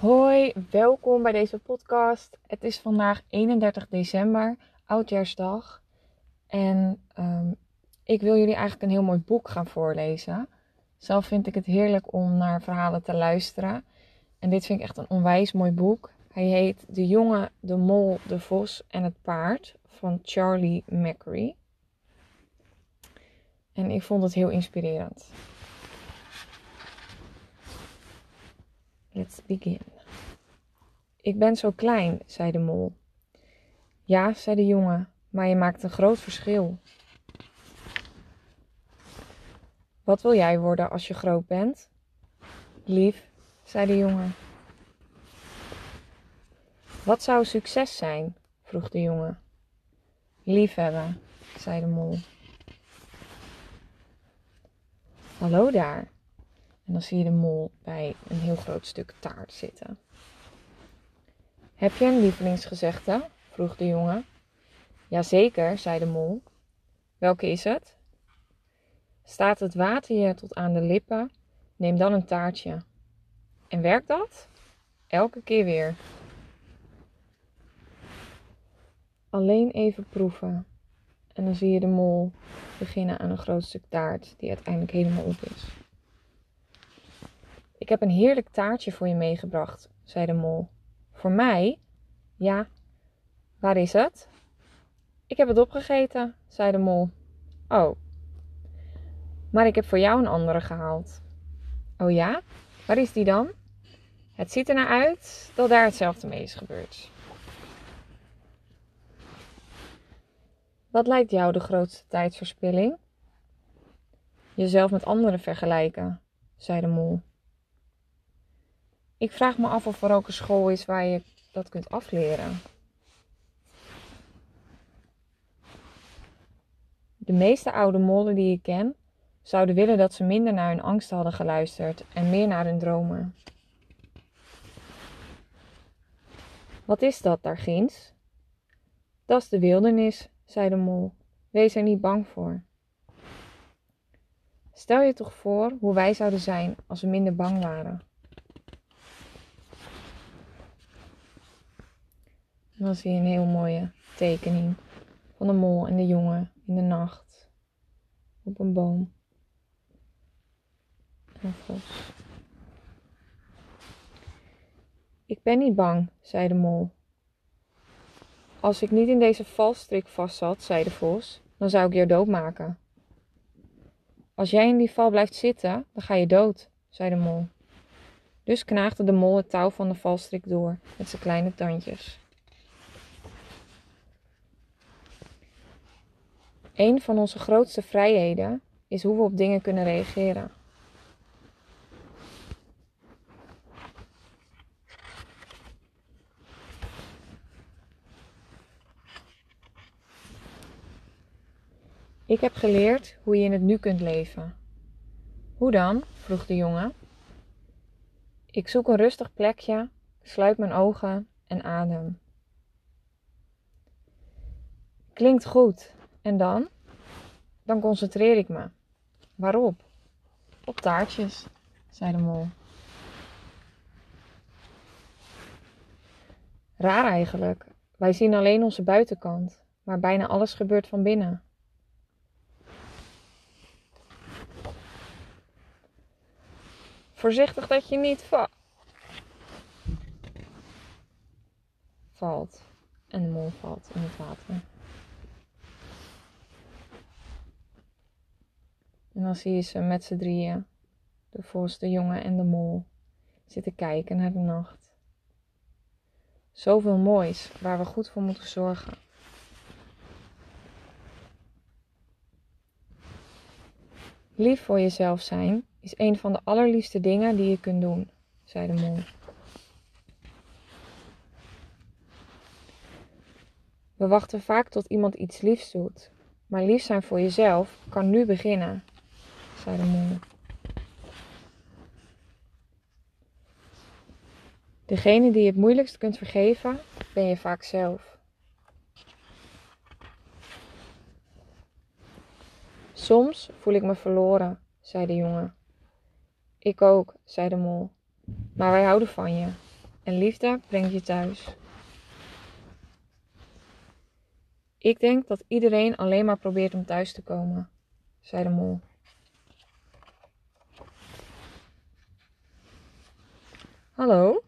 Hoi, welkom bij deze podcast. Het is vandaag 31 december, oudjaarsdag. En um, ik wil jullie eigenlijk een heel mooi boek gaan voorlezen. Zelf vind ik het heerlijk om naar verhalen te luisteren. En dit vind ik echt een onwijs mooi boek. Hij heet De jongen, de mol, de vos en het paard van Charlie Macri. En ik vond het heel inspirerend. Let's begin. Ik ben zo klein, zei de mol. Ja, zei de jongen, maar je maakt een groot verschil. Wat wil jij worden als je groot bent? Lief, zei de jongen. Wat zou succes zijn? vroeg de jongen. Liefhebben, zei de mol. Hallo daar. En dan zie je de mol bij een heel groot stuk taart zitten. Heb je een lievelingsgezegde? vroeg de jongen. Jazeker, zei de mol. Welke is het? Staat het water je tot aan de lippen? Neem dan een taartje. En werkt dat? Elke keer weer. Alleen even proeven. En dan zie je de mol beginnen aan een groot stuk taart die uiteindelijk helemaal op is. Ik heb een heerlijk taartje voor je meegebracht, zei de mol. Voor mij? Ja. Waar is het? Ik heb het opgegeten, zei de mol. Oh. Maar ik heb voor jou een andere gehaald. Oh ja? Waar is die dan? Het ziet er naar uit dat daar hetzelfde mee is gebeurd. Wat lijkt jou de grootste tijdsverspilling? Jezelf met anderen vergelijken, zei de mol. Ik vraag me af of er ook een school is waar je dat kunt afleren. De meeste oude mollen die ik ken, zouden willen dat ze minder naar hun angst hadden geluisterd en meer naar hun dromen. Wat is dat daar ginds? Dat is de wildernis, zei de mol. Wees er niet bang voor. Stel je toch voor hoe wij zouden zijn als we minder bang waren. Dan zie je een heel mooie tekening van de mol en de jongen in de nacht op een boom. En vos. Ik ben niet bang, zei de mol. Als ik niet in deze valstrik vast zat, zei de vos, dan zou ik je doodmaken. Als jij in die val blijft zitten, dan ga je dood, zei de mol. Dus knaagde de mol het touw van de valstrik door met zijn kleine tandjes. Een van onze grootste vrijheden is hoe we op dingen kunnen reageren. Ik heb geleerd hoe je in het nu kunt leven. Hoe dan? vroeg de jongen. Ik zoek een rustig plekje, sluit mijn ogen en adem. Klinkt goed. En dan? Dan concentreer ik me. Waarop? Op taartjes, zei de mol. Raar eigenlijk. Wij zien alleen onze buitenkant, maar bijna alles gebeurt van binnen. Voorzichtig dat je niet va valt. En de mol valt in het water. En dan zie je ze met z'n drieën, de vos, jongen en de mol, zitten kijken naar de nacht. Zoveel moois waar we goed voor moeten zorgen. Lief voor jezelf zijn is een van de allerliefste dingen die je kunt doen, zei de mol. We wachten vaak tot iemand iets liefs doet, maar lief zijn voor jezelf kan nu beginnen de mol. Degene die je het moeilijkst kunt vergeven, ben je vaak zelf. Soms voel ik me verloren, zei de jongen. Ik ook, zei de mol. Maar wij houden van je. en liefde brengt je thuis. Ik denk dat iedereen alleen maar probeert om thuis te komen, zei de mol. Hallo?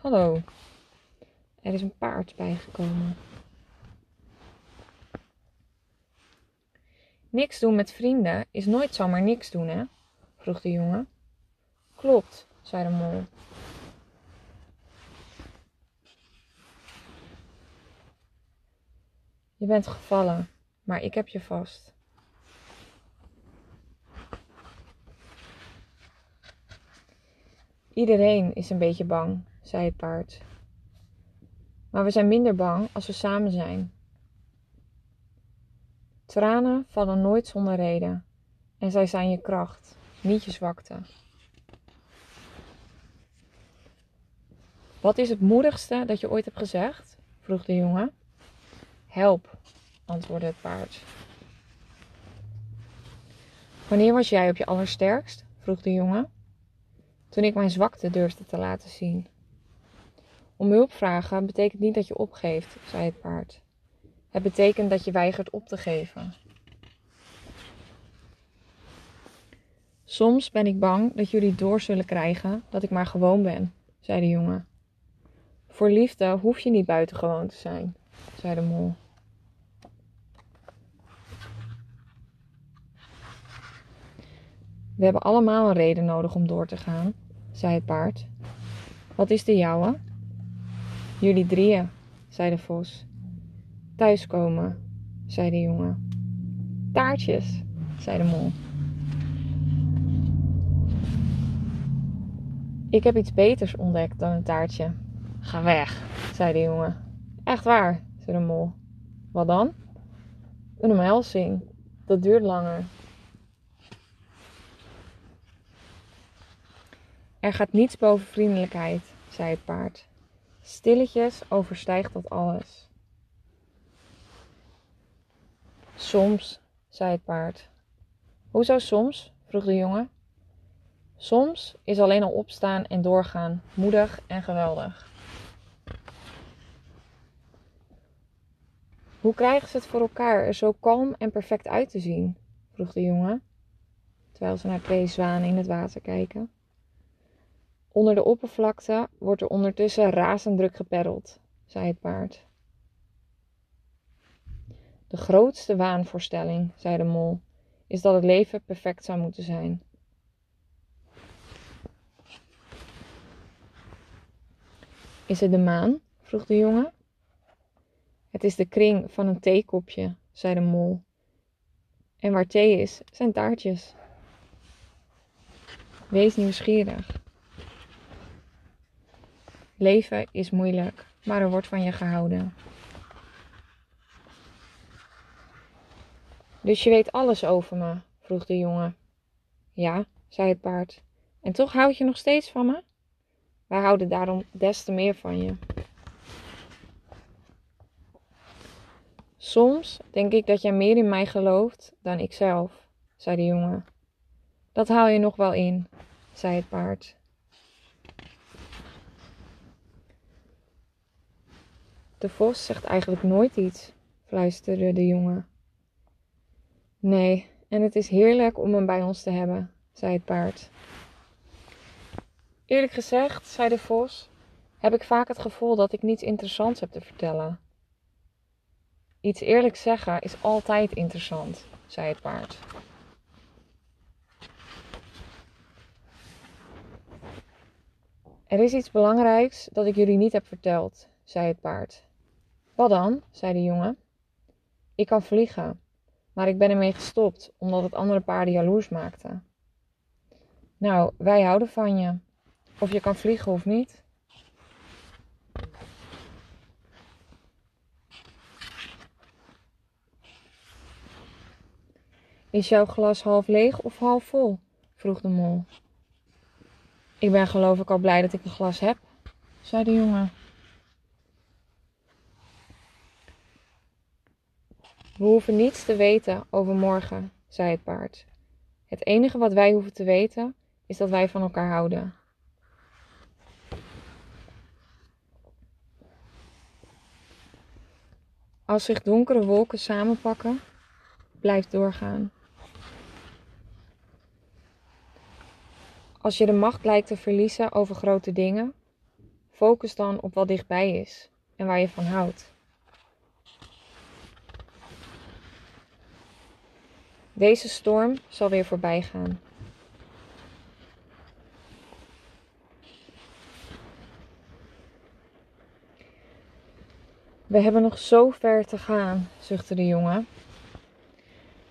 Hallo. Er is een paard bijgekomen. Niks doen met vrienden is nooit zomaar niks doen, hè? vroeg de jongen. Klopt, zei de mol. Je bent gevallen, maar ik heb je vast. Iedereen is een beetje bang, zei het paard. Maar we zijn minder bang als we samen zijn. Tranen vallen nooit zonder reden en zij zijn je kracht, niet je zwakte. Wat is het moedigste dat je ooit hebt gezegd? vroeg de jongen. Help, antwoordde het paard. Wanneer was jij op je allersterkst? vroeg de jongen. Toen ik mijn zwakte durfde te laten zien. Om hulp vragen betekent niet dat je opgeeft, zei het paard. Het betekent dat je weigert op te geven. Soms ben ik bang dat jullie door zullen krijgen dat ik maar gewoon ben, zei de jongen. Voor liefde hoef je niet buitengewoon te zijn, zei de mol. We hebben allemaal een reden nodig om door te gaan, zei het paard. Wat is de jouwe? Jullie drieën, zei de vos. Thuiskomen, zei de jongen. Taartjes, zei de mol. Ik heb iets beters ontdekt dan een taartje. Ga weg, zei de jongen. Echt waar, zei de mol. Wat dan? Een omhelzing. Dat duurt langer. Er gaat niets boven vriendelijkheid, zei het paard. Stilletjes overstijgt dat alles. Soms, zei het paard. Hoezo soms? vroeg de jongen. Soms is alleen al opstaan en doorgaan moedig en geweldig. Hoe krijgen ze het voor elkaar er zo kalm en perfect uit te zien? vroeg de jongen, terwijl ze naar twee zwanen in het water kijken. Onder de oppervlakte wordt er ondertussen razend druk geperreld, zei het paard. De grootste waanvoorstelling, zei de mol, is dat het leven perfect zou moeten zijn. Is het de maan? vroeg de jongen. Het is de kring van een theekopje, zei de mol. En waar thee is, zijn taartjes. Wees nieuwsgierig. Leven is moeilijk, maar er wordt van je gehouden. Dus je weet alles over me? vroeg de jongen. Ja, zei het paard. En toch houd je nog steeds van me? Wij houden daarom des te meer van je. Soms denk ik dat jij meer in mij gelooft dan ik zelf, zei de jongen. Dat haal je nog wel in, zei het paard. De vos zegt eigenlijk nooit iets, fluisterde de jongen. Nee, en het is heerlijk om hem bij ons te hebben, zei het paard. Eerlijk gezegd, zei de vos, heb ik vaak het gevoel dat ik niets interessants heb te vertellen. Iets eerlijk zeggen is altijd interessant, zei het paard. Er is iets belangrijks dat ik jullie niet heb verteld, zei het paard. Wat dan? zei de jongen. Ik kan vliegen, maar ik ben ermee gestopt omdat het andere paarden jaloers maakte. Nou, wij houden van je. Of je kan vliegen of niet. Is jouw glas half leeg of half vol? vroeg de mol. Ik ben geloof ik al blij dat ik een glas heb, zei de jongen. We hoeven niets te weten over morgen, zei het paard. Het enige wat wij hoeven te weten is dat wij van elkaar houden. Als zich donkere wolken samenpakken, blijf doorgaan. Als je de macht lijkt te verliezen over grote dingen, focus dan op wat dichtbij is en waar je van houdt. Deze storm zal weer voorbij gaan. We hebben nog zo ver te gaan, zuchtte de jongen.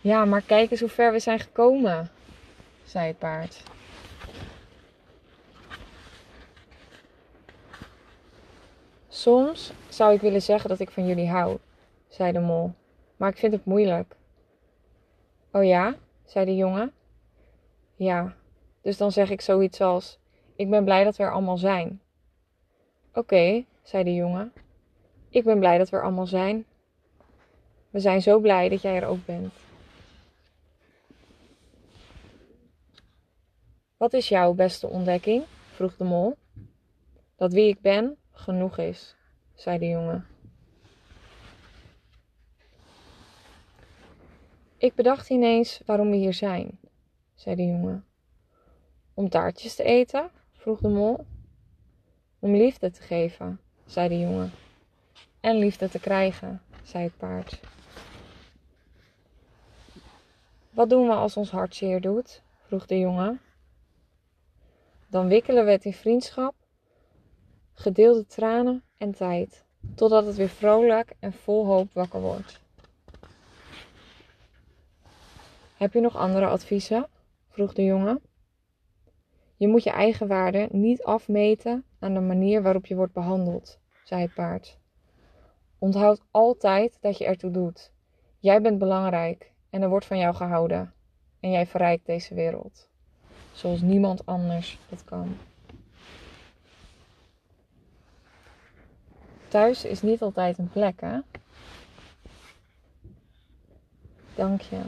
Ja, maar kijk eens hoe ver we zijn gekomen, zei het paard. Soms zou ik willen zeggen dat ik van jullie hou, zei de mol, maar ik vind het moeilijk. Oh ja, zei de jongen. Ja, dus dan zeg ik zoiets als: Ik ben blij dat we er allemaal zijn. Oké, zei de jongen. Ik ben blij dat we er allemaal zijn. We zijn zo blij dat jij er ook bent. Wat is jouw beste ontdekking? vroeg de mol. Dat wie ik ben genoeg is, zei de jongen. Ik bedacht ineens waarom we hier zijn, zei de jongen. Om taartjes te eten? vroeg de mol. Om liefde te geven, zei de jongen. En liefde te krijgen, zei het paard. Wat doen we als ons hart zeer doet? vroeg de jongen. Dan wikkelen we het in vriendschap, gedeelde tranen en tijd, totdat het weer vrolijk en vol hoop wakker wordt. Heb je nog andere adviezen? vroeg de jongen. Je moet je eigen waarde niet afmeten aan de manier waarop je wordt behandeld, zei het paard. Onthoud altijd dat je ertoe doet. Jij bent belangrijk en er wordt van jou gehouden. En jij verrijkt deze wereld. Zoals niemand anders dat kan. Thuis is niet altijd een plek, hè? Dank je.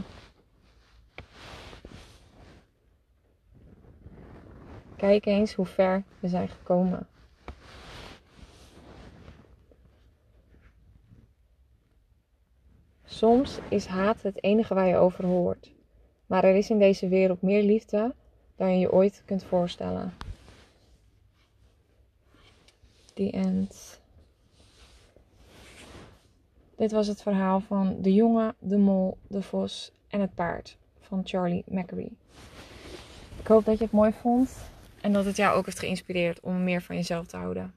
Kijk eens hoe ver we zijn gekomen. Soms is haat het enige waar je over hoort. Maar er is in deze wereld meer liefde dan je je ooit kunt voorstellen. The end. Dit was het verhaal van de jongen, de mol, de vos en het paard van Charlie Mackery. Ik hoop dat je het mooi vond en dat het jou ook heeft geïnspireerd om meer van jezelf te houden.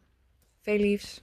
Veel liefs.